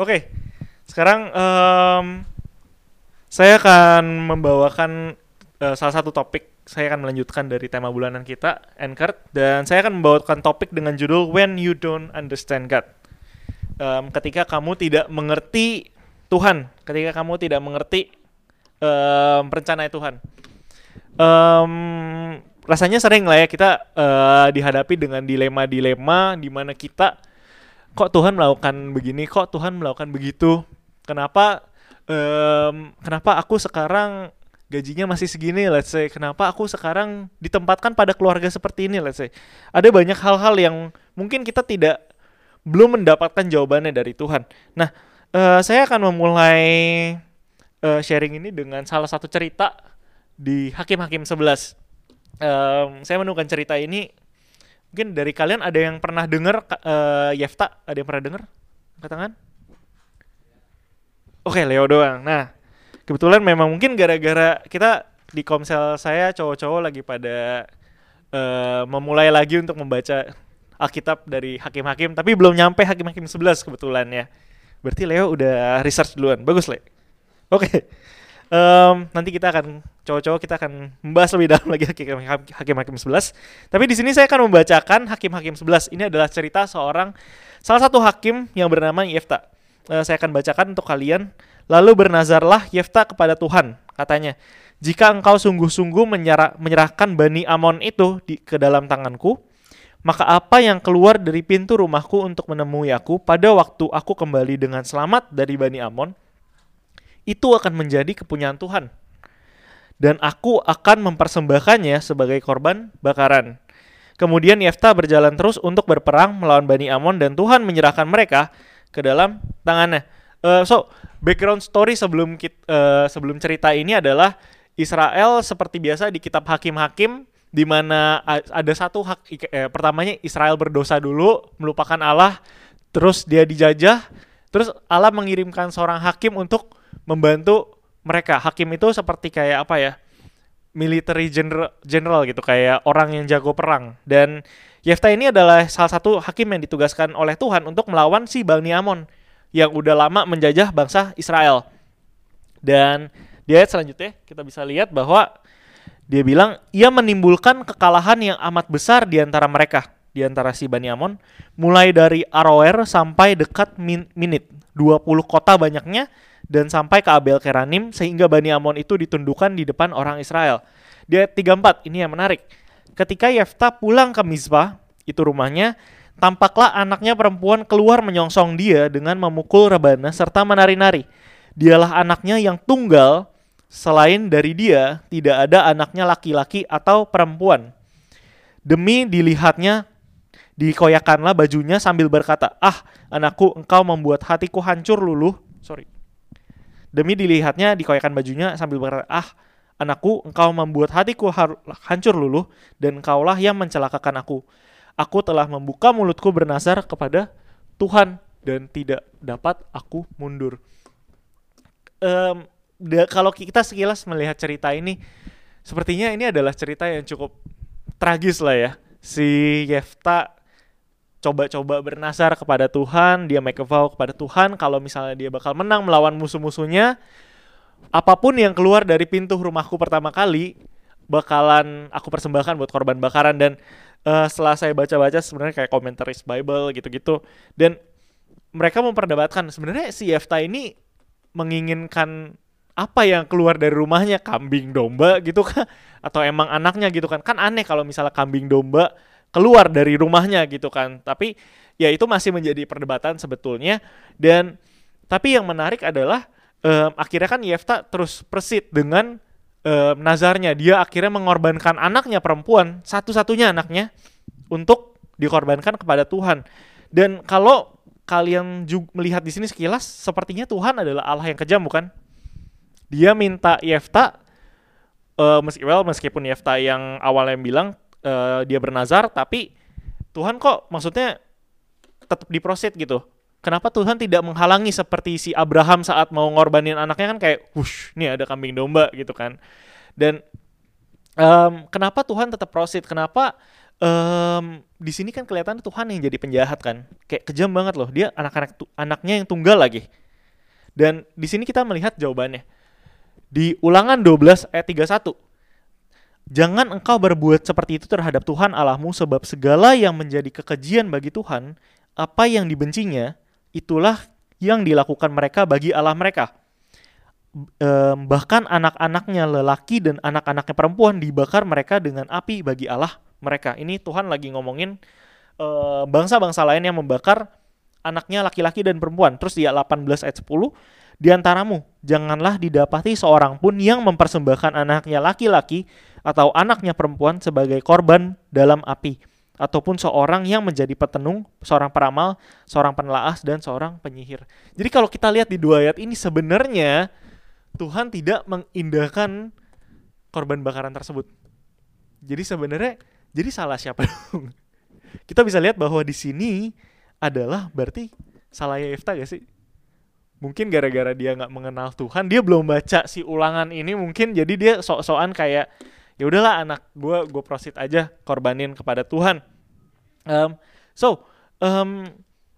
Oke, sekarang em, saya akan membawakan eh, salah satu topik. Saya akan melanjutkan dari tema bulanan kita, Anchored, dan saya akan membawakan topik dengan judul When You Don't Understand God. Em, ketika kamu tidak mengerti Tuhan, ketika kamu tidak mengerti em, rencana Tuhan. Em, rasanya sering lah ya kita eh, dihadapi dengan dilema-dilema di mana kita kok Tuhan melakukan begini, kok Tuhan melakukan begitu, kenapa em, kenapa aku sekarang gajinya masih segini, let's say, kenapa aku sekarang ditempatkan pada keluarga seperti ini, let's say, ada banyak hal-hal yang mungkin kita tidak belum mendapatkan jawabannya dari Tuhan. Nah, eh, saya akan memulai eh, sharing ini dengan salah satu cerita di Hakim-Hakim 11. Em, saya menemukan cerita ini Mungkin dari kalian ada yang pernah dengar eh, Yefta? Ada yang pernah dengar? Angkat tangan. Oke, Leo doang. Nah, kebetulan memang mungkin gara-gara kita di komsel saya cowok-cowok lagi pada eh, memulai lagi untuk membaca Alkitab dari Hakim-Hakim, tapi belum nyampe Hakim-Hakim 11 kebetulan ya. Berarti Leo udah research duluan. Bagus, Le. Oke. Em, nanti kita akan cowok-cowok kita akan membahas lebih dalam lagi hakim- hakim-hakim 11. Tapi di sini saya akan membacakan hakim-hakim 11. Ini adalah cerita seorang salah satu hakim yang bernama Yefta. Eh, saya akan bacakan untuk kalian. Lalu bernazarlah Yefta kepada Tuhan, katanya, "Jika engkau sungguh-sungguh menyerah- menyerahkan Bani Amon itu di, ke dalam tanganku, maka apa yang keluar dari pintu rumahku untuk menemui aku pada waktu aku kembali dengan selamat dari Bani Amon, itu akan menjadi kepunyaan Tuhan. Dan aku akan mempersembahkannya sebagai korban bakaran. Kemudian Yefta berjalan terus untuk berperang melawan Bani Amon dan Tuhan menyerahkan mereka ke dalam tangannya. Eh, so, background story sebelum eh, sebelum cerita ini adalah Israel seperti biasa di kitab Hakim-Hakim di mana ada satu hak eh, pertamanya Israel berdosa dulu, melupakan Allah, terus dia dijajah, terus Allah mengirimkan seorang hakim untuk membantu mereka. Hakim itu seperti kayak apa ya? military general, general gitu kayak orang yang jago perang dan Yefta ini adalah salah satu hakim yang ditugaskan oleh Tuhan untuk melawan si Bani Amon yang udah lama menjajah bangsa Israel. Dan di ayat selanjutnya kita bisa lihat bahwa dia bilang ia menimbulkan kekalahan yang amat besar di antara mereka, di antara si Bani Amon, mulai dari Aroer sampai dekat Min Minit, 20 kota banyaknya dan sampai ke Abel Keranim sehingga Bani Amon itu ditundukkan di depan orang Israel. Di ayat 34 ini yang menarik. Ketika Yefta pulang ke Mizpah, itu rumahnya, tampaklah anaknya perempuan keluar menyongsong dia dengan memukul rebana serta menari-nari. Dialah anaknya yang tunggal, selain dari dia tidak ada anaknya laki-laki atau perempuan. Demi dilihatnya dikoyakanlah bajunya sambil berkata, "Ah, anakku, engkau membuat hatiku hancur luluh." Sorry. Demi dilihatnya dikoyakan bajunya sambil berkata, "Ah, anakku, engkau membuat hatiku hancur luluh dan engkaulah yang mencelakakan aku. Aku telah membuka mulutku bernazar kepada Tuhan dan tidak dapat aku mundur." Em, da- kalau kita sekilas melihat cerita ini, sepertinya ini adalah cerita yang cukup tragis lah ya. Si Yefta coba-coba bernasar kepada Tuhan, dia make a vow kepada Tuhan kalau misalnya dia bakal menang melawan musuh-musuhnya, apa pun yang keluar dari pintu rumahku pertama kali bakalan aku persembahkan buat korban bakaran. Dan eh, setelah saya baca-baca sebenarnya kayak komentaris Bible gitu-gitu. Dan mereka memperdebatkan sebenarnya si Yefta ini menginginkan apa yang keluar dari rumahnya? Kambing domba gitu kan atau emang anaknya gitu kan? Kan aneh kalau misalnya kambing domba keluar dari rumahnya gitu kan. Tapi ya itu masih menjadi perdebatan sebetulnya. Dan tapi yang menarik adalah em, akhirnya kan Yefta terus persit dengan em, nazarnya. Dia akhirnya mengorbankan anaknya perempuan satu-satunya anaknya untuk dikorbankan kepada Tuhan. Dan kalau kalian juga melihat di sini sekilas sepertinya Tuhan adalah Allah yang kejam bukan? Dia minta Yefta uh, meski well meskipun Yefta yang awalnya bilang uh, dia bernazar tapi Tuhan kok maksudnya tetap diprosit gitu. Kenapa Tuhan tidak menghalangi seperti si Abraham saat mau ngorbanin anaknya kan kayak, wush, nih ada kambing domba gitu kan. Dan um, kenapa Tuhan tetap prosit? Kenapa um, di sini kan kelihatan Tuhan yang jadi penjahat kan, kayak kejam banget loh. Dia anak-anak anaknya yang tunggal lagi. Dan di sini kita melihat jawabannya. Di Ulangan 12 ayat 31. Jangan engkau berbuat seperti itu terhadap Tuhan Allahmu sebab segala yang menjadi kekejian bagi Tuhan, apa yang dibencinya, itulah yang dilakukan mereka bagi Allah mereka. Bahkan anak-anaknya lelaki dan anak-anaknya perempuan dibakar mereka dengan api bagi Allah mereka. Ini Tuhan lagi ngomongin bangsa bangsa-bangsa lain yang membakar anaknya laki-laki dan perempuan. Terus di 18 ayat 10, di antaramu janganlah didapati seorang pun yang mempersembahkan anaknya laki-laki atau anaknya perempuan sebagai korban dalam api ataupun seorang yang menjadi petenung, seorang peramal, seorang penelaah dan seorang penyihir. Jadi kalau kita lihat di dua ayat ini sebenarnya Tuhan tidak mengindahkan korban bakaran tersebut. Jadi sebenarnya jadi salah siapa dong? Kita bisa lihat bahwa di sini adalah berarti salahnya Yefta gak sih? Mungkin gara-gara dia nggak mengenal Tuhan, dia belum baca si ulangan ini mungkin jadi dia sok-sokan kayak ya udahlah anak gue gue prosit aja korbanin kepada Tuhan. Um, so um,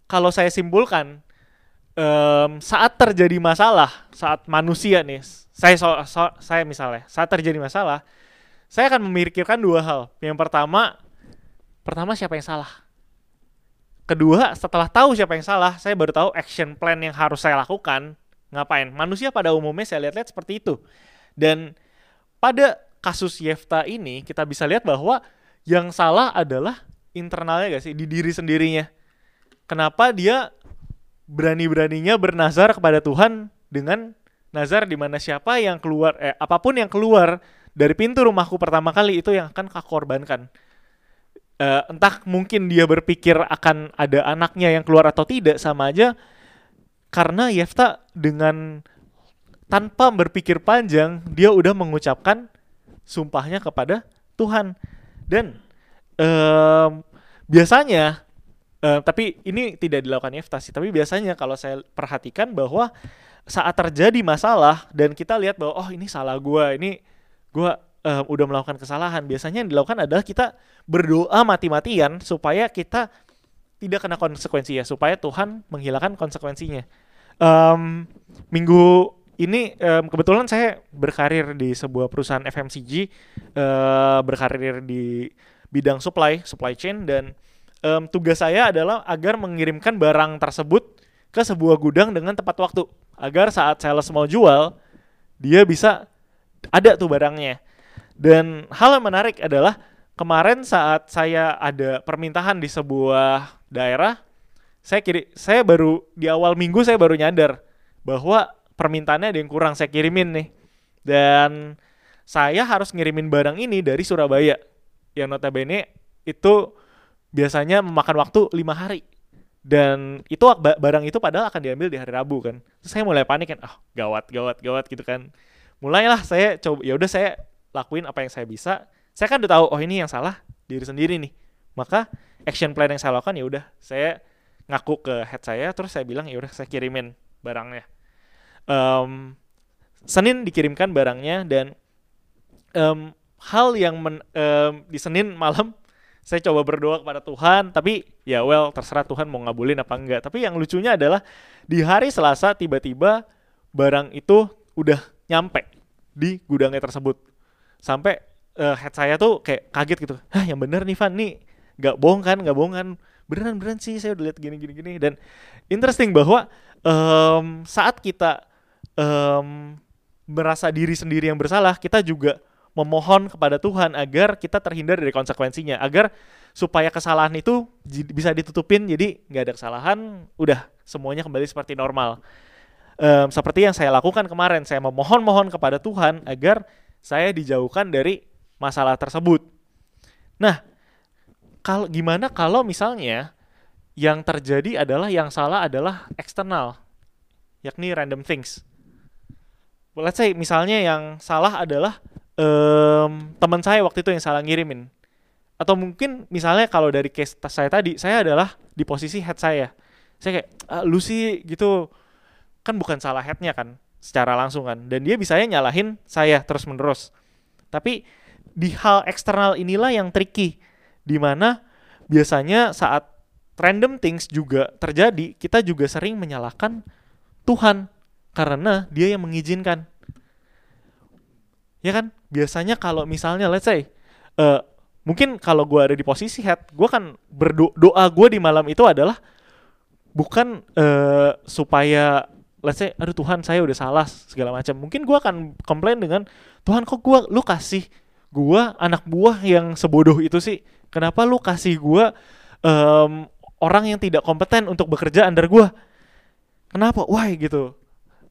kalau saya simpulkan um, saat terjadi masalah saat manusia nih saya so, so, saya misalnya saat terjadi masalah saya akan memikirkan dua hal. Yang pertama, pertama siapa yang salah? Kedua, setelah tahu siapa yang salah, saya baru tahu action plan yang harus saya lakukan. Ngapain? Manusia pada umumnya saya lihat-lihat seperti itu. Dan pada kasus Yefta ini, kita bisa lihat bahwa yang salah adalah internalnya gak sih? Di diri sendirinya. Kenapa dia berani-beraninya bernazar kepada Tuhan dengan nazar di mana siapa yang keluar, eh, apa pun yang keluar dari pintu rumahku pertama kali itu yang akan kau korbankan. Uh, entah mungkin dia berpikir akan ada anaknya yang keluar atau tidak sama aja karena Yefta dengan tanpa berpikir panjang dia udah mengucapkan sumpahnya kepada Tuhan. Dan uh, biasanya uh, tapi ini tidak dilakukan Yefta sih tapi biasanya kalau saya perhatikan bahwa saat terjadi masalah dan kita lihat bahwa oh ini salah gue ini gue uh, udah melakukan kesalahan biasanya yang dilakukan adalah kita berdoa mati-matian supaya kita tidak kena konsekuensi ya supaya Tuhan menghilangkan konsekuensinya um, minggu ini um, kebetulan saya berkarir di sebuah perusahaan FMCG uh, eh, berkarir di bidang supply supply chain dan um, tugas saya adalah agar mengirimkan barang tersebut ke sebuah gudang dengan tepat waktu agar saat sales mau jual dia bisa ada tuh barangnya. Dan hal yang menarik adalah kemarin saat saya ada permintaan di sebuah daerah, saya kiri, saya baru di awal minggu saya baru nyadar bahwa permintaannya ada yang kurang saya kirimin nih. Dan saya harus ngirimin barang ini dari Surabaya. Yang notabene itu biasanya memakan waktu lima hari. Dan itu barang itu padahal akan diambil di hari Rabu kan. Terus saya mulai panik kan, ah oh, gawat, gawat, gawat gitu kan mulailah saya coba ya udah saya lakuin apa yang saya bisa saya kan udah tahu oh ini yang salah diri sendiri nih. Maka action plan yang saya lakukan ya udah saya ngaku ke head saya terus saya bilang ya udah saya kirimin barangnya. Um, Senin dikirimkan barangnya dan um, hal yang men, um, di Senin malam saya coba berdoa kepada Tuhan tapi ya well terserah Tuhan mau ngabulin apa enggak. Tapi yang lucunya adalah di hari Selasa tiba-tiba barang itu udah nyampe di gudangnya tersebut sampai uh, head saya tuh kayak kaget gitu. Hah yang bener nih Van. Nih nggak bohong kan nggak bohong kan? Beneran beneran sih saya udah lihat gini gini gini. Dan interesting bahwa um, saat kita um, merasa diri sendiri yang bersalah kita juga memohon kepada Tuhan agar kita terhindar dari konsekuensinya. Agar supaya kesalahan itu bisa ditutupin jadi nggak ada kesalahan udah semuanya kembali seperti normal. Um, seperti yang saya lakukan kemarin, saya memohon-mohon kepada Tuhan agar saya dijauhkan dari masalah tersebut. Nah, kalau gimana kalau misalnya yang terjadi adalah yang salah adalah eksternal, yakni random things. Let's say misalnya yang salah adalah um, teman saya waktu itu yang salah ngirimin. Atau mungkin misalnya kalau dari case saya tadi, saya adalah di posisi head saya. Saya kayak, ah, lu sih gitu, kan bukan salah headnya kan, secara langsung kan. Dan dia bisanya nyalahin saya terus menerus. Tapi di hal eksternal inilah yang tricky, di mana biasanya saat random things juga terjadi, kita juga sering menyalahkan Tuhan karena dia yang mengizinkan. Ya kan? Biasanya kalau misalnya let's say uh, mungkin kalau gue ada di posisi head, gue kan berdoa gue di malam itu adalah bukan uh, supaya let's say aduh Tuhan saya udah salah segala macam. Mungkin gue akan komplain dengan Tuhan kok gue lu kasih gue anak buah yang sebodoh itu sih. Kenapa lu kasih gue um, orang yang tidak kompeten untuk bekerja under gue? Kenapa? Why gitu?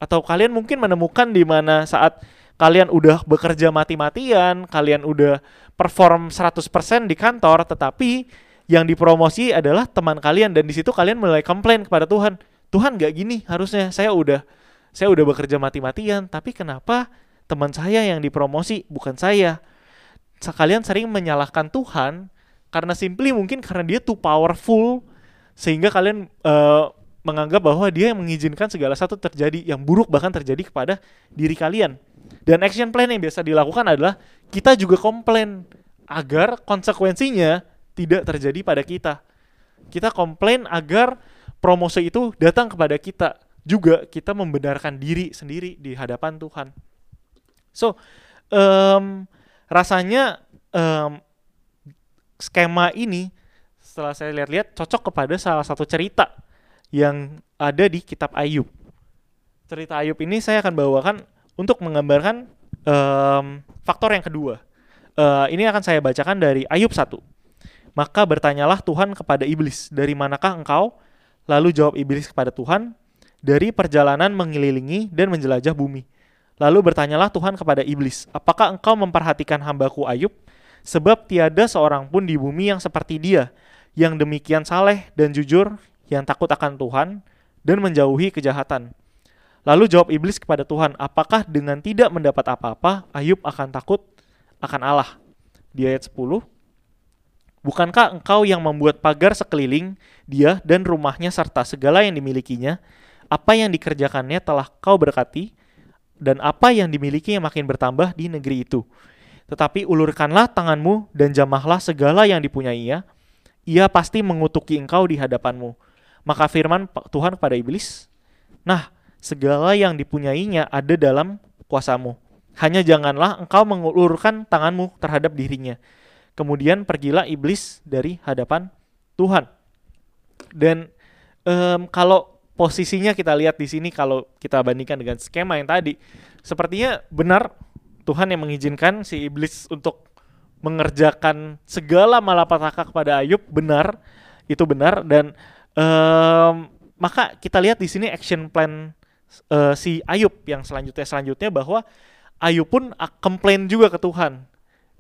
Atau kalian mungkin menemukan di mana saat kalian udah bekerja mati-matian, kalian udah perform 100% di kantor, tetapi yang dipromosi adalah teman kalian dan di situ kalian mulai komplain kepada Tuhan. Tuhan gak gini harusnya saya udah saya udah bekerja mati-matian, tapi kenapa teman saya yang dipromosi bukan saya? Kalian sering menyalahkan Tuhan karena simply mungkin karena dia too powerful sehingga kalian uh, menganggap bahwa dia yang mengizinkan segala satu terjadi yang buruk bahkan terjadi kepada diri kalian. Dan action plan yang biasa dilakukan adalah kita juga komplain agar konsekuensinya tidak terjadi pada kita. Kita komplain agar promosi itu datang kepada kita. Juga kita membenarkan diri sendiri di hadapan Tuhan. So, um, rasanya um, skema ini setelah saya lihat-lihat cocok kepada salah satu cerita yang ada di kitab Ayub. Cerita Ayub ini saya akan bawakan untuk menggambarkan um, faktor yang kedua. Uh, ini akan saya bacakan dari Ayub 1. Maka bertanyalah Tuhan kepada iblis, dari manakah engkau? Lalu jawab iblis kepada Tuhan, dari perjalanan mengelilingi dan menjelajah bumi. Lalu bertanyalah Tuhan kepada iblis, apakah engkau memperhatikan hambaku Ayub? Sebab tiada seorang pun di bumi yang seperti dia, yang demikian saleh dan jujur, yang takut akan Tuhan dan menjauhi kejahatan. Lalu jawab iblis kepada Tuhan, apakah dengan tidak mendapat apa-apa, Ayub akan takut akan Allah? Di ayat 10, Bukankah engkau yang membuat pagar sekeliling dia dan rumahnya serta segala yang dimilikinya? Apa yang dikerjakannya telah kau berkati, dan apa yang dimiliki yang makin bertambah di negeri itu. Tetapi ulurkanlah tanganmu dan jamahlah segala yang dipunyainya, ia pasti mengutuki engkau di hadapanmu maka firman Tuhan kepada iblis, "Nah, segala yang dipunyainya ada dalam kuasamu. Hanya janganlah engkau mengulurkan tanganmu terhadap dirinya." Kemudian pergilah iblis dari hadapan Tuhan. Dan um, kalau posisinya kita lihat di sini kalau kita bandingkan dengan skema yang tadi, sepertinya benar Tuhan yang mengizinkan si iblis untuk mengerjakan segala malapetaka kepada Ayub benar itu benar dan Um, maka kita lihat di sini action plan uh, si Ayub yang selanjutnya selanjutnya bahwa Ayub pun komplain juga ke Tuhan.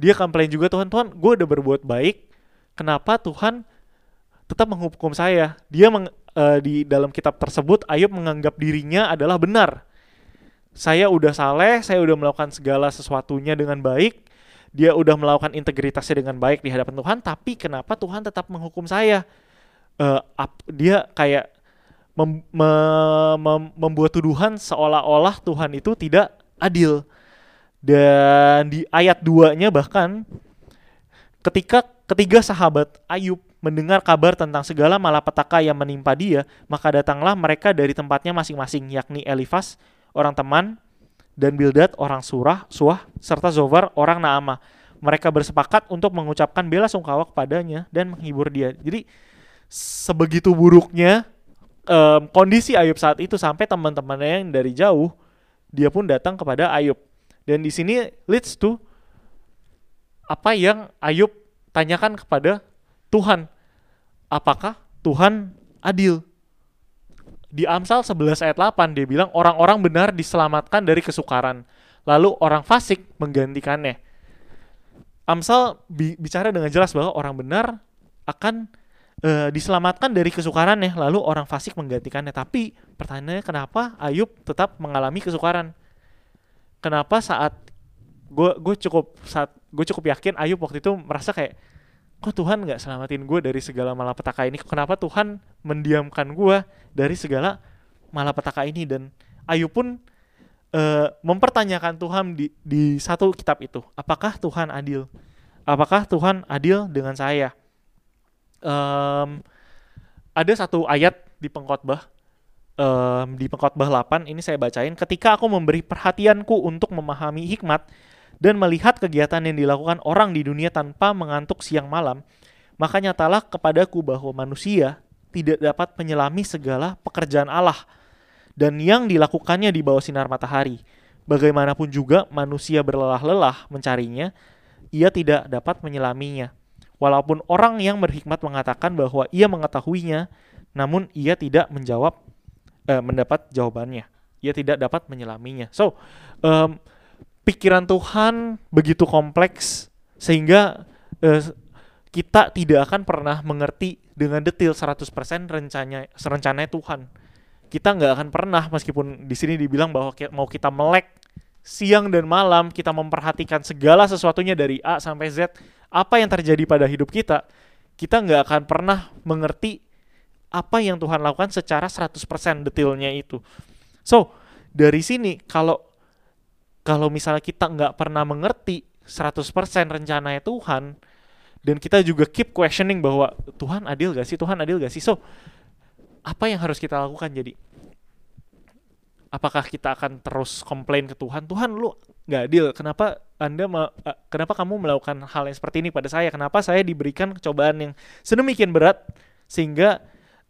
Dia komplain juga Tuhan, Tuhan, gue udah berbuat baik. Kenapa Tuhan tetap menghukum saya? Dia meng, uh, di dalam kitab tersebut Ayub menganggap dirinya adalah benar. Saya udah saleh, saya udah melakukan segala sesuatunya dengan baik. Dia udah melakukan integritasnya dengan baik di hadapan Tuhan, tapi kenapa Tuhan tetap menghukum saya? uh, up, dia kayak mem, me, mem, membuat tuduhan seolah-olah Tuhan itu tidak adil. Dan di ayat 2-nya bahkan ketika ketiga sahabat Ayub mendengar kabar tentang segala malapetaka yang menimpa dia, maka datanglah mereka dari tempatnya masing-masing, yakni Elifas, orang teman, dan Bildad, orang surah, suah, serta Zovar, orang Naama. Mereka bersepakat untuk mengucapkan bela sungkawa kepadanya dan menghibur dia. Jadi sebegitu buruknya um, kondisi Ayub saat itu sampai teman-temannya yang dari jauh dia pun datang kepada Ayub dan di sini leads to apa yang Ayub tanyakan kepada Tuhan apakah Tuhan adil di Amsal 11 ayat 8 dia bilang orang-orang benar diselamatkan dari kesukaran lalu orang fasik menggantikannya Amsal bi bicara dengan jelas bahwa orang benar akan eh, diselamatkan dari kesukarannya, lalu orang fasik menggantikannya. Tapi pertanyaannya kenapa Ayub tetap mengalami kesukaran? Kenapa saat gue gue cukup saat gue cukup yakin Ayub waktu itu merasa kayak kok Tuhan nggak selamatin gue dari segala malapetaka ini? Kenapa Tuhan mendiamkan gue dari segala malapetaka ini? Dan Ayub pun eh, mempertanyakan Tuhan di di satu kitab itu, apakah Tuhan adil? Apakah Tuhan adil dengan saya? Em, ada satu ayat di pengkhotbah em, di pengkhotbah 8 ini saya bacain ketika aku memberi perhatianku untuk memahami hikmat dan melihat kegiatan yang dilakukan orang di dunia tanpa mengantuk siang malam maka nyatalah kepadaku bahwa manusia tidak dapat menyelami segala pekerjaan Allah dan yang dilakukannya di bawah sinar matahari. Bagaimanapun juga manusia berlelah-lelah mencarinya ia tidak dapat menyelaminya. Walaupun orang yang berhikmat mengatakan bahwa ia mengetahuinya, namun ia tidak menjawab, eh, mendapat jawabannya. Ia tidak dapat menyelaminya. So, em, pikiran Tuhan begitu kompleks sehingga eh, kita tidak akan pernah mengerti dengan detail 100% rencana rencana Tuhan. Kita nggak akan pernah meskipun di sini dibilang bahwa mau kita melek siang dan malam kita memperhatikan segala sesuatunya dari A sampai Z apa yang terjadi pada hidup kita kita nggak akan pernah mengerti apa yang Tuhan lakukan secara 100% detailnya itu. So dari sini kalau kalau misalnya kita nggak pernah mengerti 100% rencananya Tuhan dan kita juga keep questioning bahwa Tuhan adil gak sih? Tuhan adil gak sih? So apa yang harus kita lakukan? Jadi apakah kita akan terus komplain ke Tuhan? Tuhan lu nggak adil. Kenapa anda ma- eh, kenapa kamu melakukan hal yang seperti ini pada saya? Kenapa saya diberikan cobaan yang sedemikian berat sehingga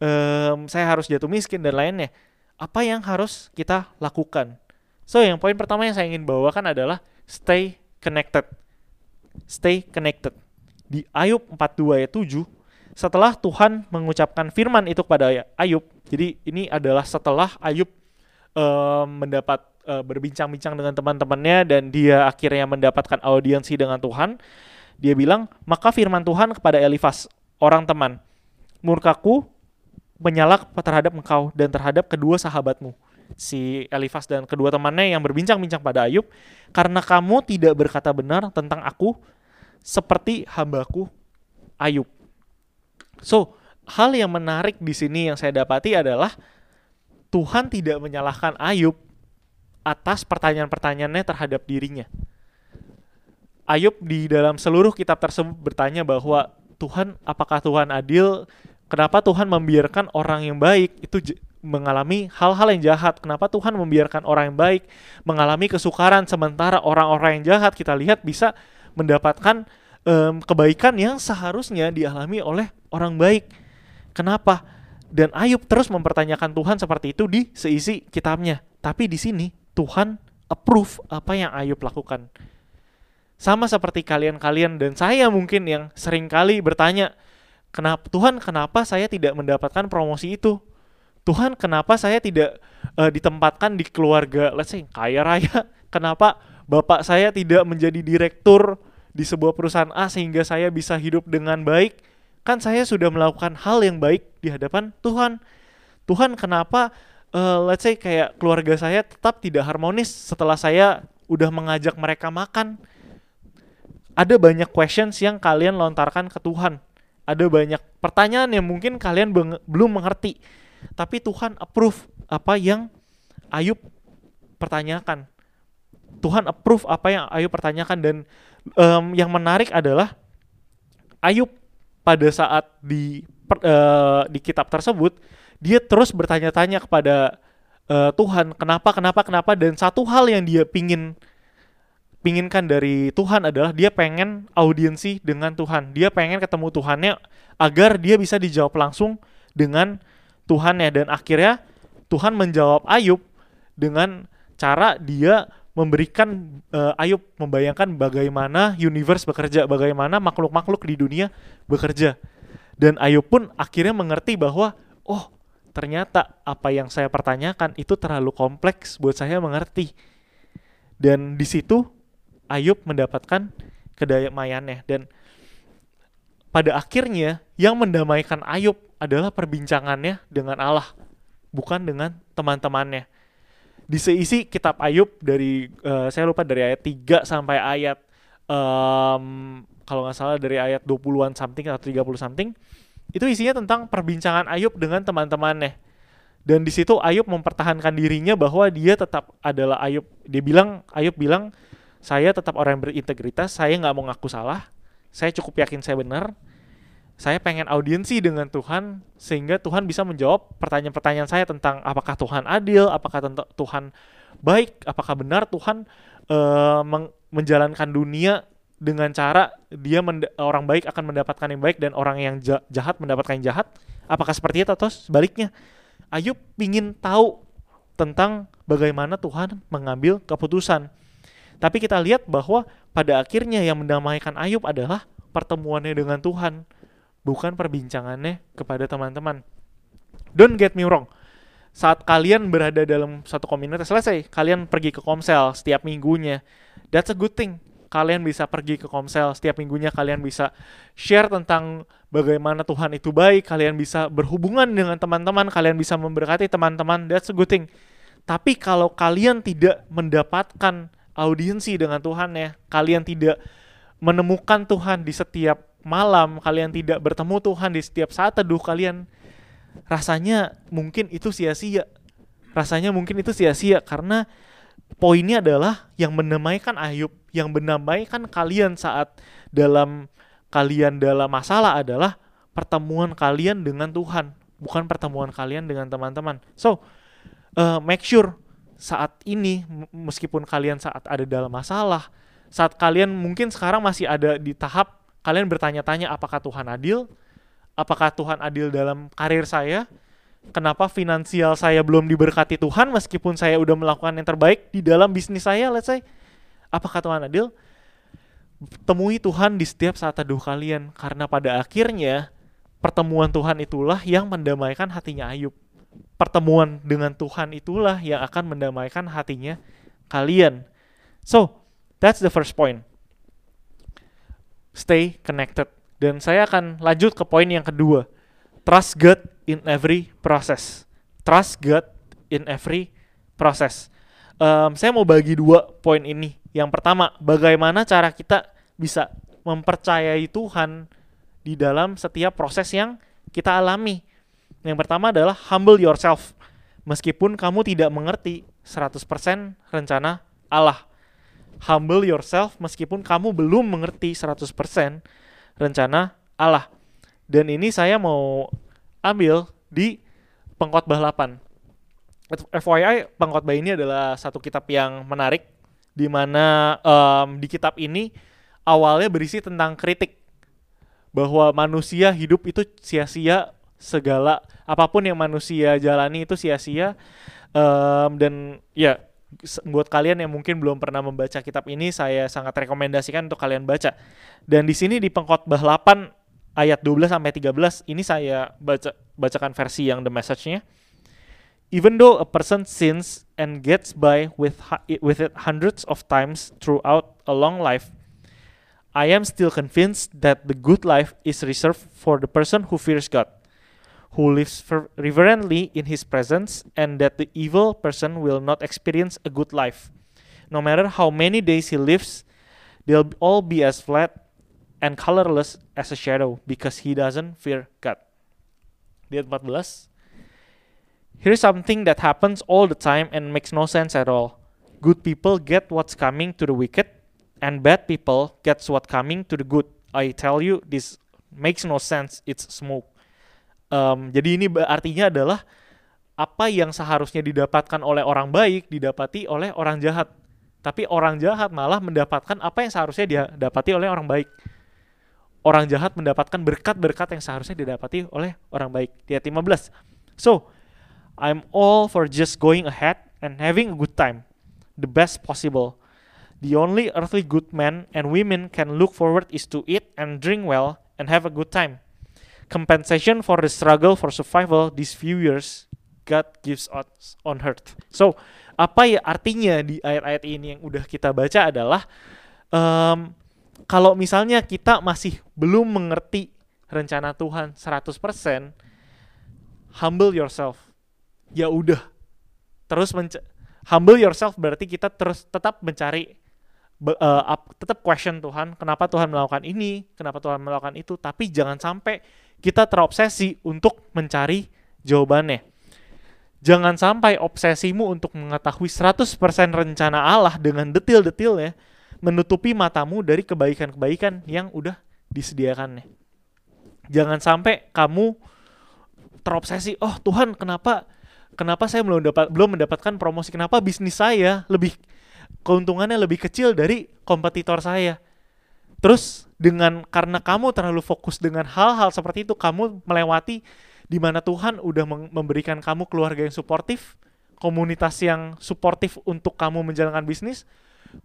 em, saya harus jatuh miskin dan lainnya. Apa yang harus kita lakukan? So yang poin pertama yang saya ingin bawakan adalah stay connected. Stay connected. Di Ayub 42 ayat 7 setelah Tuhan mengucapkan firman itu kepada Ayub jadi ini adalah setelah Ayub em, mendapat eh, berbincang-bincang dengan teman-temannya dan dia akhirnya mendapatkan audiensi dengan Tuhan. Dia bilang, maka firman Tuhan kepada Elifas, orang teman, murkaku menyala terhadap engkau dan terhadap kedua sahabatmu. Si Elifas dan kedua temannya yang berbincang-bincang pada Ayub, karena kamu tidak berkata benar tentang aku seperti hambaku Ayub. So, hal yang menarik di sini yang saya dapati adalah Tuhan tidak menyalahkan Ayub atas pertanyaan-pertanyaannya terhadap dirinya. Ayub di dalam seluruh kitab tersebut bertanya bahwa Tuhan, apakah Tuhan adil? Kenapa Tuhan membiarkan orang yang baik itu mengalami hal-hal yang jahat? Kenapa Tuhan membiarkan orang yang baik mengalami kesukaran sementara orang-orang yang jahat kita lihat bisa mendapatkan em, kebaikan yang seharusnya dialami oleh orang baik? Kenapa? Dan Ayub terus mempertanyakan Tuhan seperti itu di seisi kitabnya. Tapi di sini Tuhan approve apa yang Ayub lakukan. Sama seperti kalian-kalian dan saya mungkin yang sering kali bertanya, kenapa Tuhan kenapa saya tidak mendapatkan promosi itu? Tuhan kenapa saya tidak eh, ditempatkan di keluarga let's say kaya raya? Kenapa bapak saya tidak menjadi direktur di sebuah perusahaan A sehingga saya bisa hidup dengan baik? Kan saya sudah melakukan hal yang baik di hadapan Tuhan. Tuhan kenapa eh, let's say kayak keluarga saya tetap tidak harmonis setelah saya udah mengajak mereka makan? ada banyak questions yang kalian lontarkan ke Tuhan. Ada banyak pertanyaan yang mungkin kalian belum mengerti. Tapi Tuhan approve apa yang Ayub pertanyakan. Tuhan approve apa yang Ayub pertanyakan dan em, yang menarik adalah Ayub pada saat di per- eh, di kitab tersebut dia terus bertanya-tanya kepada eh, Tuhan kenapa kenapa kenapa dan satu hal yang dia pingin pinginkan dari Tuhan adalah dia pengen audiensi dengan Tuhan. Dia pengen ketemu Tuhannya agar dia bisa dijawab langsung dengan Tuhannya dan akhirnya Tuhan menjawab Ayub dengan cara dia memberikan eh, Ayub membayangkan bagaimana universe bekerja, bagaimana makhluk-makhluk di dunia bekerja. Dan Ayub pun akhirnya mengerti bahwa oh, ternyata apa yang saya pertanyakan itu terlalu kompleks buat saya mengerti. Dan di situ Ayub mendapatkan kedamaiannya dan pada akhirnya yang mendamaikan Ayub adalah perbincangannya dengan Allah, bukan dengan teman-temannya. Di seisi kitab Ayub dari uh, saya lupa dari ayat 3 sampai ayat um, kalau nggak salah dari ayat 20-an something atau 30 something itu isinya tentang perbincangan Ayub dengan teman-temannya. Dan di situ Ayub mempertahankan dirinya bahwa dia tetap adalah Ayub. Dia bilang Ayub bilang saya tetap orang yang berintegritas, saya nggak mau ngaku salah, saya cukup yakin saya benar. Saya pengen audiensi dengan Tuhan sehingga Tuhan bisa menjawab pertanyaan-pertanyaan saya tentang apakah Tuhan adil, apakah Tuhan baik, apakah benar Tuhan uh, menjalankan dunia dengan cara dia orang baik akan mendapatkan yang baik dan orang yang jahat mendapatkan yang jahat. Apakah seperti itu atau sebaliknya? Ayub ingin tahu tentang bagaimana Tuhan mengambil keputusan. Tapi kita lihat bahwa pada akhirnya yang mendamaikan Ayub adalah pertemuannya dengan Tuhan, bukan perbincangannya kepada teman-teman. Don't get me wrong. Saat kalian berada dalam satu komunitas, selesai, kalian pergi ke komsel setiap minggunya. That's a good thing. Kalian bisa pergi ke komsel setiap minggunya, kalian bisa share tentang bagaimana Tuhan itu baik, kalian bisa berhubungan dengan teman-teman, kalian bisa memberkati teman-teman. That's a good thing. Tapi kalau kalian tidak mendapatkan audiensi dengan Tuhan ya. Kalian tidak menemukan Tuhan di setiap malam, kalian tidak bertemu Tuhan di setiap saat teduh kalian. Rasanya mungkin itu sia-sia. Rasanya mungkin itu sia-sia karena poinnya adalah yang mendamaikan Ayub, yang mendamaikan kalian saat dalam kalian dalam masalah adalah pertemuan kalian dengan Tuhan, bukan pertemuan kalian dengan teman-teman. So, uh, make sure saat ini meskipun kalian saat ada dalam masalah, saat kalian mungkin sekarang masih ada di tahap kalian bertanya-tanya apakah Tuhan adil? Apakah Tuhan adil dalam karir saya? Kenapa finansial saya belum diberkati Tuhan meskipun saya udah melakukan yang terbaik di dalam bisnis saya, let's say? Apakah Tuhan adil? Temui Tuhan di setiap saat teduh kalian karena pada akhirnya pertemuan Tuhan itulah yang mendamaikan hatinya Ayub pertemuan dengan Tuhan itulah yang akan mendamaikan hatinya kalian. So, that's the first point. Stay connected. Dan saya akan lanjut ke poin yang kedua. Trust God in every process. Trust God in every process. Um, saya mau bagi dua poin ini. Yang pertama, bagaimana cara kita bisa mempercayai Tuhan di dalam setiap proses yang kita alami yang pertama adalah humble yourself. Meskipun kamu tidak mengerti 100% rencana Allah. Humble yourself meskipun kamu belum mengerti 100% rencana Allah. Dan ini saya mau ambil di Pengkhotbah 8. FYI, Pengkhotbah ini adalah satu kitab yang menarik di mana um, di kitab ini awalnya berisi tentang kritik bahwa manusia hidup itu sia-sia segala apa pun yang manusia jalani itu sia-sia. Um, dan ya buat kalian yang mungkin belum pernah membaca kitab ini saya sangat rekomendasikan untuk kalian baca. Dan di sini di pengkhotbah 8 ayat 12 sampai 13 ini saya baca bacakan versi yang the message-nya. Even though a person sins and gets by with with it hundreds of times throughout a long life I am still convinced that the good life is reserved for the person who fears God who lives reverently in his presence, and that the evil person will not experience a good life. No matter how many days he lives, they'll all be as flat and colorless as a shadow because he doesn't fear God. Di 14. Here's something that happens all the time and makes no sense at all. Good people get what's coming to the wicked, and bad people gets what's coming to the good. I tell you, this makes no sense. It's smoke. Um, jadi ini artinya adalah apa yang seharusnya didapatkan oleh orang baik didapati oleh orang jahat. Tapi orang jahat malah mendapatkan apa yang seharusnya dia dapati oleh orang baik. Orang jahat mendapatkan berkat-berkat yang seharusnya didapati oleh orang baik. Di ayat 15. So, I'm all for just going ahead and having a good time. The best possible. The only earthly good men and women can look forward is to eat and drink well and have a good time compensation for the struggle for survival these few years God gives us on earth. So, apa ya artinya di ayat-ayat ini yang udah kita baca adalah um, kalau misalnya kita masih belum mengerti rencana Tuhan 100%, humble yourself. Ya udah. Terus humble yourself berarti kita terus tetap mencari uh, tetap question Tuhan, kenapa Tuhan melakukan ini, kenapa Tuhan melakukan itu, tapi jangan sampai kita terobsesi untuk mencari jawabannya. Jangan sampai obsesimu untuk mengetahui 100% rencana Allah dengan detil-detilnya menutupi matamu dari kebaikan-kebaikan yang udah disediakannya. Jangan sampai kamu terobsesi, oh Tuhan kenapa kenapa saya belum dapat belum mendapatkan promosi? Kenapa bisnis saya lebih keuntungannya lebih kecil dari kompetitor saya? Terus dengan karena kamu terlalu fokus dengan hal-hal seperti itu, kamu melewati di mana Tuhan udah memberikan kamu keluarga yang suportif, komunitas yang suportif untuk kamu menjalankan bisnis,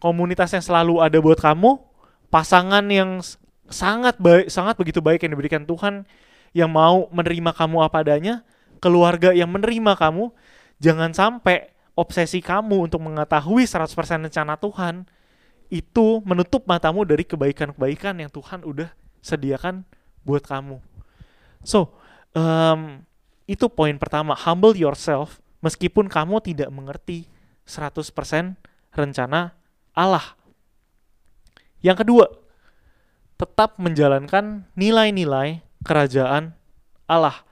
komunitas yang selalu ada buat kamu, pasangan yang sangat baik, sangat begitu baik yang diberikan Tuhan yang mau menerima kamu apa adanya, keluarga yang menerima kamu, jangan sampai obsesi kamu untuk mengetahui 100% rencana Tuhan itu menutup matamu dari kebaikan-kebaikan yang Tuhan udah sediakan buat kamu. So, um, itu poin pertama, humble yourself meskipun kamu tidak mengerti 100% rencana Allah. Yang kedua, tetap menjalankan nilai-nilai kerajaan Allah.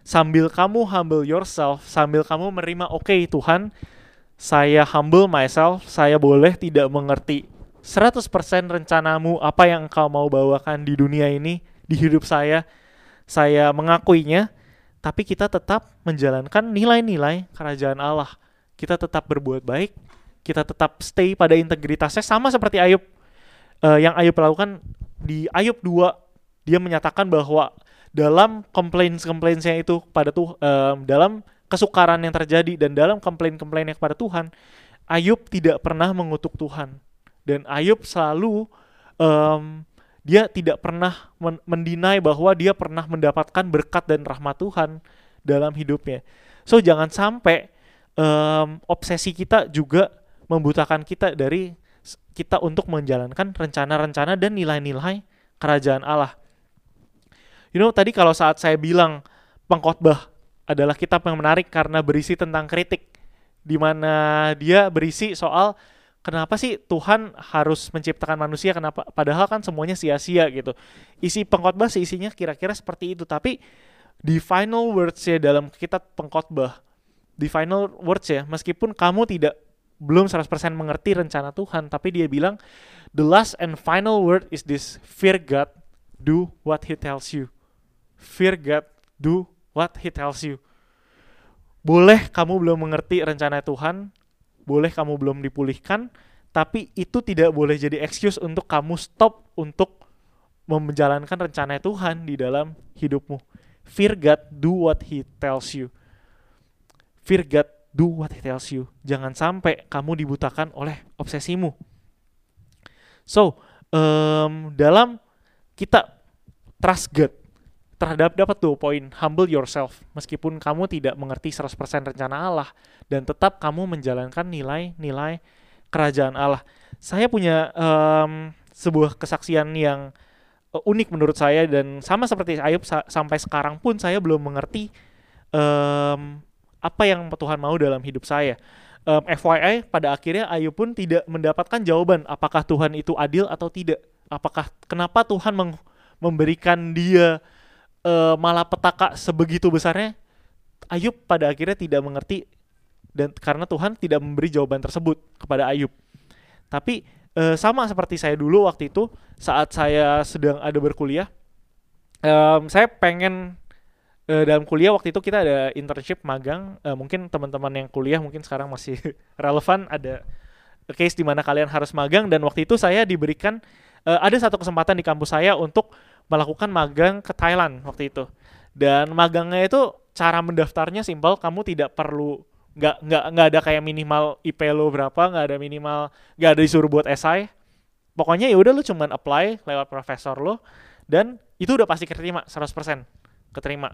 Sambil kamu humble yourself, sambil kamu menerima, oke okay, Tuhan, saya humble myself, saya boleh tidak mengerti 100% rencanamu, apa yang engkau mau bawakan di dunia ini, di hidup saya, saya mengakuinya, tapi kita tetap menjalankan nilai-nilai kerajaan Allah. Kita tetap berbuat baik, kita tetap stay pada integritasnya sama seperti Ayub. Uh, yang Ayub lakukan di Ayub 2, dia menyatakan bahwa dalam complaints-complaintsnya itu pada tuh um, dalam kesukaran yang terjadi dan dalam komplain-komplainnya kepada Tuhan, Ayub tidak pernah mengutuk Tuhan dan Ayub selalu um, dia tidak pernah men mendinai bahwa dia pernah mendapatkan berkat dan rahmat Tuhan dalam hidupnya. So jangan sampai um, obsesi kita juga membutakan kita dari kita untuk menjalankan rencana-rencana dan nilai-nilai kerajaan Allah. You know tadi kalau saat saya bilang pengkhotbah adalah kitab yang menarik karena berisi tentang kritik di mana dia berisi soal kenapa sih Tuhan harus menciptakan manusia kenapa padahal kan semuanya sia-sia gitu. Isi pengkhotbah sih isinya kira-kira seperti itu tapi di final words ya dalam kitab pengkhotbah di final words ya meskipun kamu tidak belum 100% mengerti rencana Tuhan tapi dia bilang the last and final word is this fear God do what he tells you fear God do what he tells you. Boleh kamu belum mengerti rencana Tuhan, boleh kamu belum dipulihkan, tapi itu tidak boleh jadi excuse untuk kamu stop untuk menjalankan rencana Tuhan di dalam hidupmu. Fear God, do what he tells you. Fear God, do what he tells you. Jangan sampai kamu dibutakan oleh obsesimu. So, um, dalam kita trust God, terhadap dapat tuh poin humble yourself meskipun kamu tidak mengerti 100% rencana Allah dan tetap kamu menjalankan nilai-nilai kerajaan Allah. Saya punya um, sebuah kesaksian yang uh, unik menurut saya dan sama seperti Ayub sa sampai sekarang pun saya belum mengerti um, apa yang Tuhan mau dalam hidup saya. Um, FYI pada akhirnya Ayub pun tidak mendapatkan jawaban apakah Tuhan itu adil atau tidak. Apakah kenapa Tuhan memberikan dia uh, malapetaka sebegitu besarnya Ayub pada akhirnya tidak mengerti dan karena Tuhan tidak memberi jawaban tersebut kepada Ayub. Tapi uh, sama seperti saya dulu waktu itu saat saya sedang ada berkuliah, um, saya pengen uh, dalam kuliah waktu itu kita ada internship magang. Uh, mungkin teman-teman yang kuliah mungkin sekarang masih relevan ada case di mana kalian harus magang dan waktu itu saya diberikan uh, ada satu kesempatan di kampus saya untuk melakukan magang ke Thailand waktu itu. Dan magangnya itu cara mendaftarnya simpel, kamu tidak perlu nggak nggak nggak ada kayak minimal IP lo berapa, nggak ada minimal nggak ada disuruh buat esai. Pokoknya ya udah lu cuman apply lewat profesor lo dan itu udah pasti keterima 100% keterima.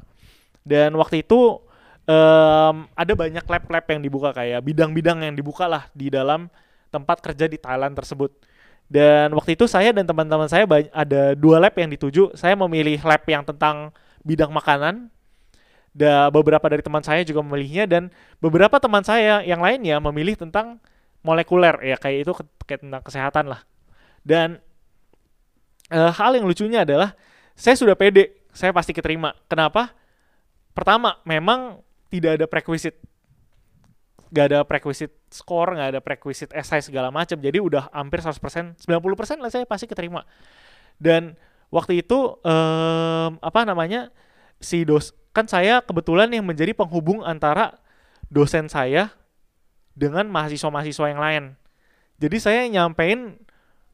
Dan waktu itu um, ada banyak lab-lab yang dibuka kayak bidang-bidang yang dibuka lah di dalam tempat kerja di Thailand tersebut. Dan waktu itu saya dan teman-teman saya ada dua lab yang dituju. Saya memilih lab yang tentang bidang makanan. Da beberapa dari teman saya juga memilihnya dan beberapa teman saya yang lainnya memilih tentang molekuler ya kayak itu kayak tentang kesehatan lah. Dan eh, hal yang lucunya adalah saya sudah pede, saya pasti keterima. Kenapa? Pertama, memang tidak ada prerequisite gak ada prerequisite score, gak ada prerequisite essay segala macam. Jadi udah hampir 100%, 90% lah saya pasti keterima. Dan waktu itu em, apa namanya? si dos kan saya kebetulan yang menjadi penghubung antara dosen saya dengan mahasiswa-mahasiswa yang lain. Jadi saya nyampein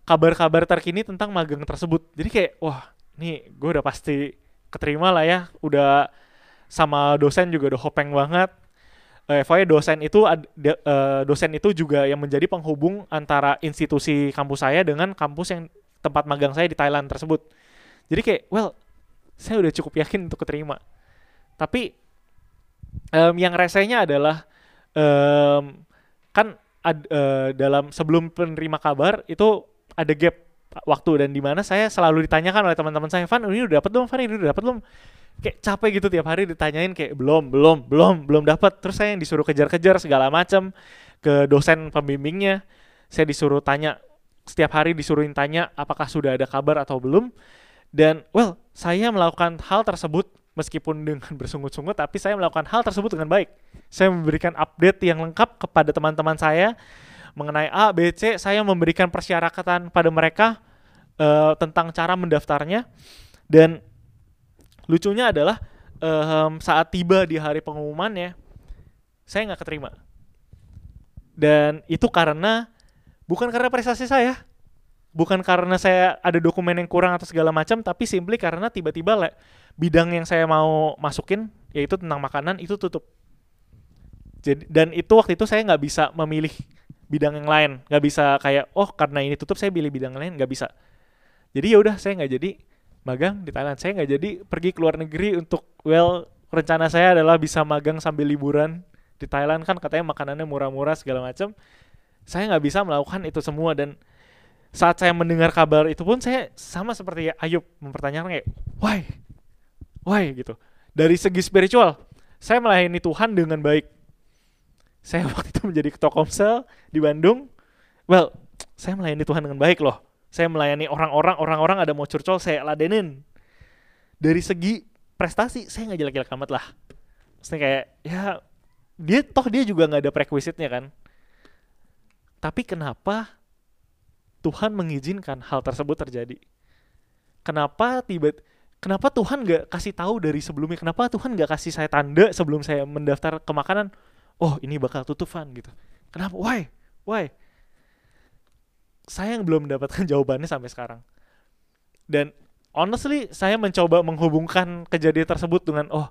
kabar-kabar terkini tentang magang tersebut. Jadi kayak wah, nih gue udah pasti keterima lah ya. Udah sama dosen juga udah hopeng banget FYI dosen itu eh, dosen itu juga yang menjadi penghubung antara institusi kampus saya dengan kampus yang tempat magang saya di Thailand tersebut. Jadi kayak, well, saya udah cukup yakin untuk keterima. Tapi em, yang resenya adalah em, kan ad- eh, dalam sebelum penerima kabar itu ada gap waktu dan di mana saya selalu ditanyakan oleh teman-teman saya, Van ini udah dapat belum, Van ini udah dapat belum? Kayak capek gitu tiap hari ditanyain kayak belum belum belum belum dapat. Terus saya yang disuruh kejar-kejar segala macam ke dosen pembimbingnya. Saya disuruh tanya setiap hari disuruhin tanya apakah sudah ada kabar atau belum. Dan well saya melakukan hal tersebut meskipun dengan bersungut-sungut tapi saya melakukan hal tersebut dengan baik. Saya memberikan update yang lengkap kepada teman-teman saya mengenai A B C. Saya memberikan persyaratan pada mereka eh, tentang cara mendaftarnya. Dan lucunya adalah em, saat tiba di hari pengumumannya saya nggak keterima. Dan itu karena bukan karena prestasi saya bukan karena saya ada dokumen yang kurang atau segala macam tapi simply karena tiba-tiba le- bidang yang saya mau masukin yaitu tentang makanan itu tutup. Jadi dan itu waktu itu saya nggak bisa memilih bidang yang lain. Nggak bisa kayak oh karena ini tutup saya pilih bidang lain. Nggak bisa. Jadi ya udah saya nggak jadi magang di Thailand. Saya nggak jadi pergi ke luar negeri untuk well rencana saya adalah bisa magang sambil liburan di Thailand. Kan katanya makanannya murah-murah segala macam saya nggak bisa melakukan itu semua. Dan saat saya mendengar kabar itu pun saya sama seperti Ayub mempertanyakan kayak why? Why? gitu. Dari segi spiritual saya melayani Tuhan dengan baik. Saya waktu itu menjadi ketua komsel di Bandung. Well saya melayani Tuhan dengan baik loh saya melayani orang-orang orang-orang ada mau curcol saya ladenin. Dari segi prestasi saya nggak jelek-jelek amat lah. Maksudnya kayak ya dia toh dia juga nggak ada prerequisite-nya kan. Tapi kenapa Tuhan mengizinkan hal tersebut terjadi? Kenapa tiba kenapa Tuhan nggak kasih tahu dari sebelumnya? Kenapa Tuhan nggak kasih saya tanda sebelum saya mendaftar ke makanan? Oh ini bakal tutupan gitu. Kenapa? Why? Why saya yang belum mendapatkan jawabannya sampai sekarang. Dan honestly saya mencoba menghubungkan kejadian tersebut dengan oh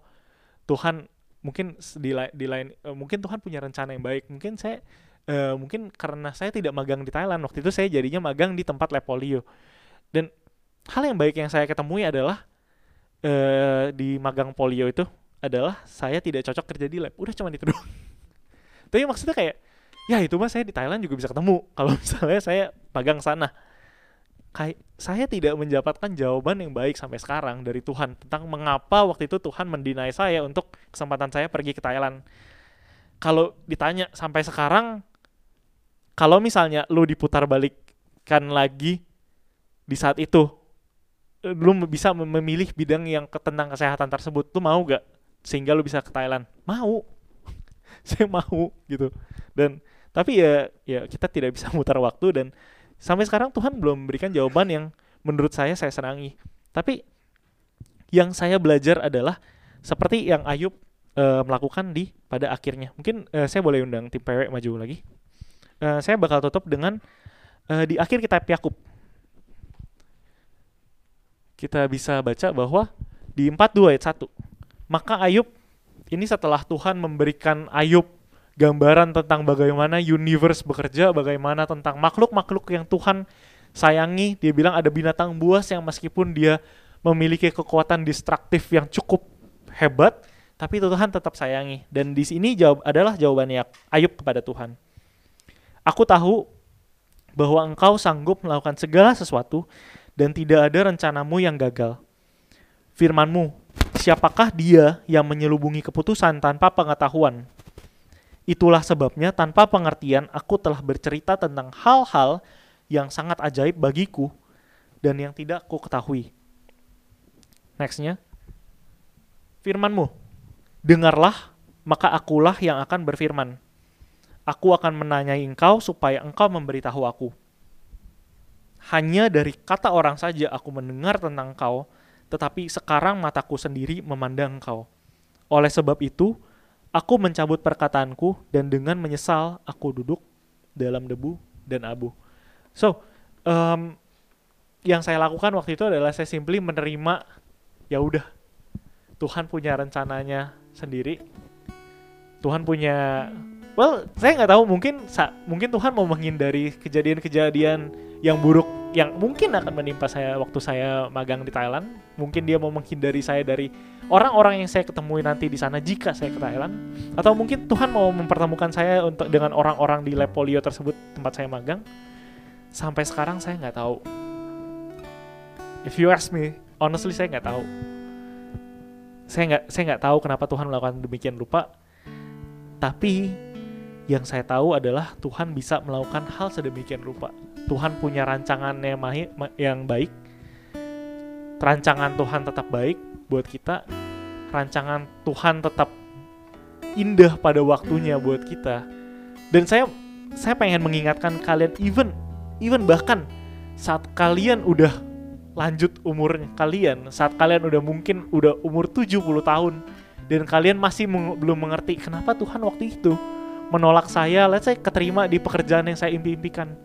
Tuhan mungkin di, di lain eh, mungkin Tuhan punya rencana yang baik. Mungkin saya eh, mungkin karena saya tidak magang di Thailand waktu itu saya jadinya magang di tempat lab polio. Dan hal yang baik yang saya ketemui adalah eh, di magang polio itu adalah saya tidak cocok kerja di lab. Udah cuma itu doang. Tapi maksudnya kayak ya itu mah saya di Thailand juga bisa ketemu kalau misalnya saya magang sana kayak saya tidak mendapatkan jawaban yang baik sampai sekarang dari Tuhan tentang mengapa waktu itu Tuhan mendinai saya untuk kesempatan saya pergi ke Thailand. Kalau ditanya sampai sekarang, kalau misalnya lu diputar balikkan lagi di saat itu, lu bisa mem- memilih bidang yang tentang kesehatan tersebut, lu mau gak? Sehingga lu bisa ke Thailand? Mau. saya mau gitu. Dan tapi ya ya kita tidak bisa mutar waktu dan sampai sekarang Tuhan belum memberikan jawaban yang menurut saya saya senangi. Tapi yang saya belajar adalah seperti yang Ayub eh, melakukan di pada akhirnya. Mungkin eh, saya boleh undang tim PW maju lagi. Eh, saya bakal tutup dengan eh, di akhir kitab Yakub. Kita bisa baca bahwa di 42 ayat 1. Maka Ayub ini setelah Tuhan memberikan Ayub gambaran tentang bagaimana universe bekerja, bagaimana tentang makhluk-makhluk yang Tuhan sayangi. Dia bilang ada binatang buas yang meskipun dia memiliki kekuatan destruktif yang cukup hebat, tapi Tuhan tetap sayangi. Dan di sini jawab adalah jawabannya Ayub kepada Tuhan. Aku tahu bahwa engkau sanggup melakukan segala sesuatu dan tidak ada rencanamu yang gagal. Firmanmu, siapakah dia yang menyelubungi keputusan tanpa pengetahuan? Itulah sebabnya tanpa pengertian aku telah bercerita tentang hal-hal yang sangat ajaib bagiku dan yang tidak ku ketahui. Nextnya, firmanmu, dengarlah maka akulah yang akan berfirman. Aku akan menanyai engkau supaya engkau memberitahu aku. Hanya dari kata orang saja aku mendengar tentang engkau, tetapi sekarang mataku sendiri memandang engkau. Oleh sebab itu, aku mencabut perkataanku dan dengan menyesal aku duduk dalam debu dan abu. So, um, yang saya lakukan waktu itu adalah saya simply menerima ya udah Tuhan punya rencananya sendiri Tuhan punya well saya nggak tahu mungkin mungkin Tuhan mau menghindari kejadian-kejadian yang buruk yang mungkin akan menimpa saya waktu saya magang di Thailand mungkin dia mau menghindari saya dari orang-orang yang saya ketemui nanti di sana jika saya ke Thailand atau mungkin Tuhan mau mempertemukan saya untuk dengan orang-orang di lab polio tersebut tempat saya magang sampai sekarang saya nggak tahu. If you ask me honestly saya nggak tahu. Saya nggak saya nggak tahu kenapa Tuhan melakukan demikian rupa. Tapi yang saya tahu adalah Tuhan bisa melakukan hal sedemikian rupa. Tuhan punya rancangannya yang baik. Rancangan Tuhan tetap baik buat kita rancangan Tuhan tetap indah pada waktunya buat kita. Dan saya saya pengen mengingatkan kalian even even bahkan saat kalian udah lanjut umurnya kalian saat kalian udah mungkin udah umur 70 tahun dan kalian masih meng belum mengerti kenapa Tuhan waktu itu menolak saya let's say keterima di pekerjaan yang saya impi-impikan.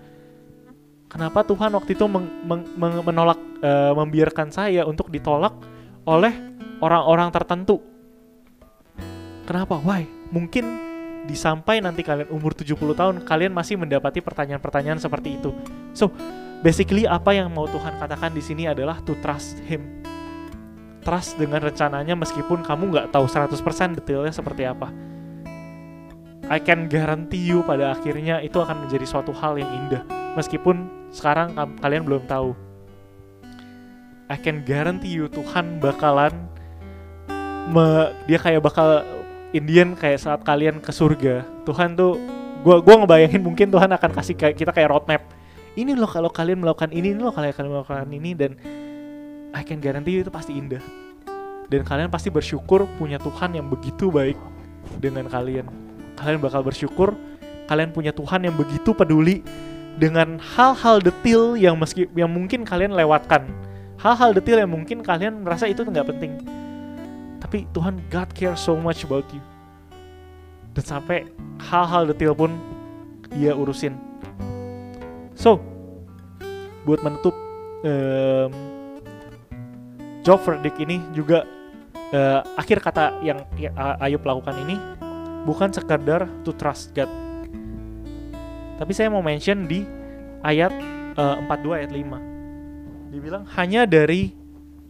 Kenapa Tuhan waktu itu meng meng meng menolak uh, membiarkan saya untuk ditolak oleh orang-orang tertentu kenapa why mungkin disampai nanti kalian umur 70 tahun kalian masih mendapati pertanyaan-pertanyaan seperti itu so basically apa yang mau Tuhan katakan di sini adalah to trust Him. Trust dengan rencananya meskipun kamu nggak tahu 100% detailnya seperti apa. I can guarantee you pada akhirnya itu akan menjadi suatu hal yang indah. Meskipun sekarang kalian belum tahu. I can guarantee you Tuhan bakalan me, dia kayak bakal Indian kayak saat kalian ke surga. Tuhan tuh gua gua ngebayangin mungkin Tuhan akan kasih kayak kita kayak roadmap ini loh kalau kalian melakukan ini, ini loh kalau kalian melakukan ini dan I can guarantee itu pasti indah. Dan kalian pasti bersyukur punya Tuhan yang begitu baik dengan kalian. Kalian bakal bersyukur kalian punya Tuhan yang begitu peduli dengan hal-hal detail yang meski yang mungkin kalian lewatkan. Hal-hal detail yang mungkin kalian merasa itu nggak penting. Tapi Tuhan God care so much about you. Dan sampai hal-hal detail pun dia urusin So, buat menutup um, job verdict ini juga uh, akhir kata yang Ayub lakukan ini bukan sekadar to trust God. Tapi saya mau mention di ayat uh, 42 ayat 5. Dibilang hanya dari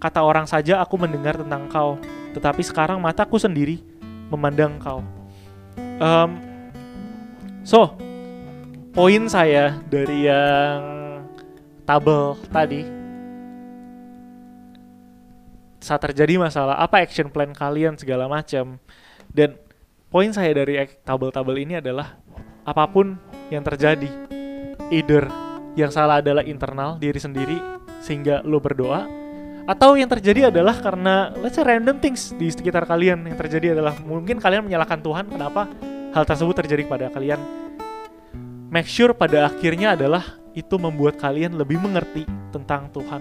kata orang saja aku mendengar tentang kau, tetapi sekarang mataku sendiri memandang kau. Um, so, poin saya dari yang tabel tadi saat terjadi masalah apa action plan kalian segala macam dan poin saya dari tabel-tabel ini adalah apa pun yang terjadi either yang salah adalah internal diri sendiri sehingga lo berdoa atau yang terjadi adalah karena let's say random things di sekitar kalian yang terjadi adalah mungkin kalian menyalahkan Tuhan kenapa hal tersebut terjadi pada kalian make sure pada akhirnya adalah itu membuat kalian lebih mengerti tentang Tuhan.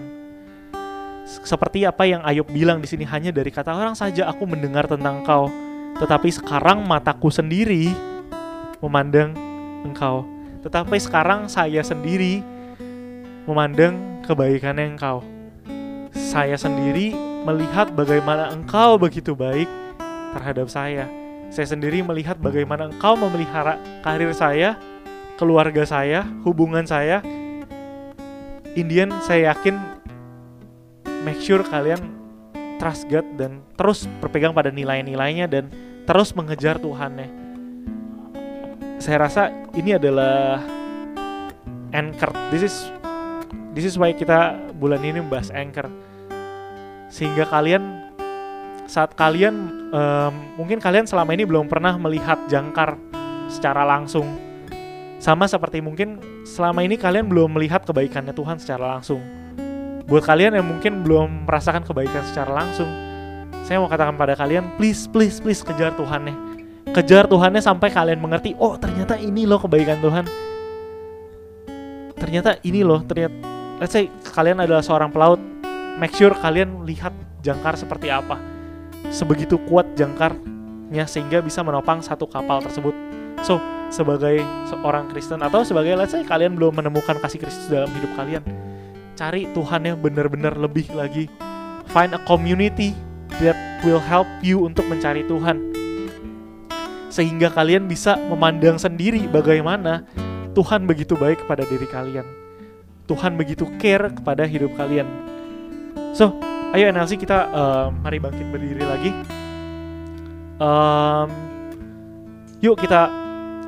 Seperti apa yang Ayub bilang di sini hanya dari kata orang saja aku mendengar tentang Engkau, tetapi sekarang mataku sendiri memandang Engkau. Tetapi sekarang saya sendiri memandang kebaikannya Engkau. Saya sendiri melihat bagaimana Engkau begitu baik terhadap saya. Saya sendiri melihat bagaimana Engkau memelihara karir saya keluarga saya, hubungan saya, Indian saya yakin make sure kalian trust God dan terus berpegang pada nilai-nilainya dan terus mengejar Tuhannya. Saya rasa ini adalah anchor. This is this is why kita bulan ini membahas anchor. Sehingga kalian saat kalian um, mungkin kalian selama ini belum pernah melihat jangkar secara langsung. Sama seperti mungkin selama ini kalian belum melihat kebaikannya Tuhan secara langsung. Buat kalian yang mungkin belum merasakan kebaikan secara langsung, saya mau katakan pada kalian, please, please, please kejar Tuhannya. Kejar Tuhannya sampai kalian mengerti, oh ternyata ini loh kebaikan Tuhan. Ternyata ini loh, ternyata, let's say kalian adalah seorang pelaut, make sure kalian lihat jangkar seperti apa. Sebegitu kuat jangkarnya sehingga bisa menopang satu kapal tersebut. So, sebagai seorang Kristen atau sebagai let's say kalian belum menemukan kasih Kristus dalam hidup kalian, cari Tuhan yang benar-benar lebih lagi. Find a community that will help you untuk mencari Tuhan. Sehingga kalian bisa memandang sendiri bagaimana Tuhan begitu baik kepada diri kalian. Tuhan begitu care kepada hidup kalian. So, ayo NLC kita uh, mari bangkit berdiri lagi. Um, yuk kita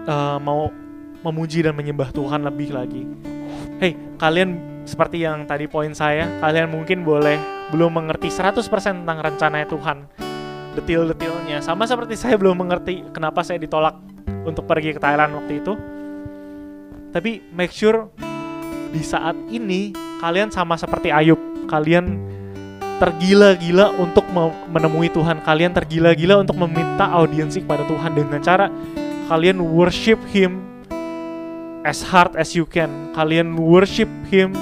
uh, mau memuji dan menyembah Tuhan lebih lagi. Hey, kalian seperti yang tadi poin saya, kalian mungkin boleh belum mengerti 100% tentang rencana Tuhan. Detil-detilnya sama seperti saya belum mengerti kenapa saya ditolak untuk pergi ke Thailand waktu itu. Tapi make sure di saat ini kalian sama seperti Ayub, kalian tergila-gila untuk menemui Tuhan, kalian tergila-gila untuk meminta audiensi kepada Tuhan dengan cara kalian worship Him as hard as you can. Kalian worship Him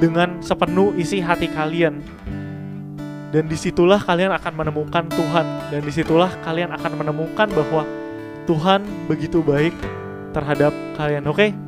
dengan sepenuh isi hati kalian. Dan di situlah kalian akan menemukan Tuhan. Dan di situlah kalian akan menemukan bahwa Tuhan begitu baik terhadap kalian. Oke? Okay?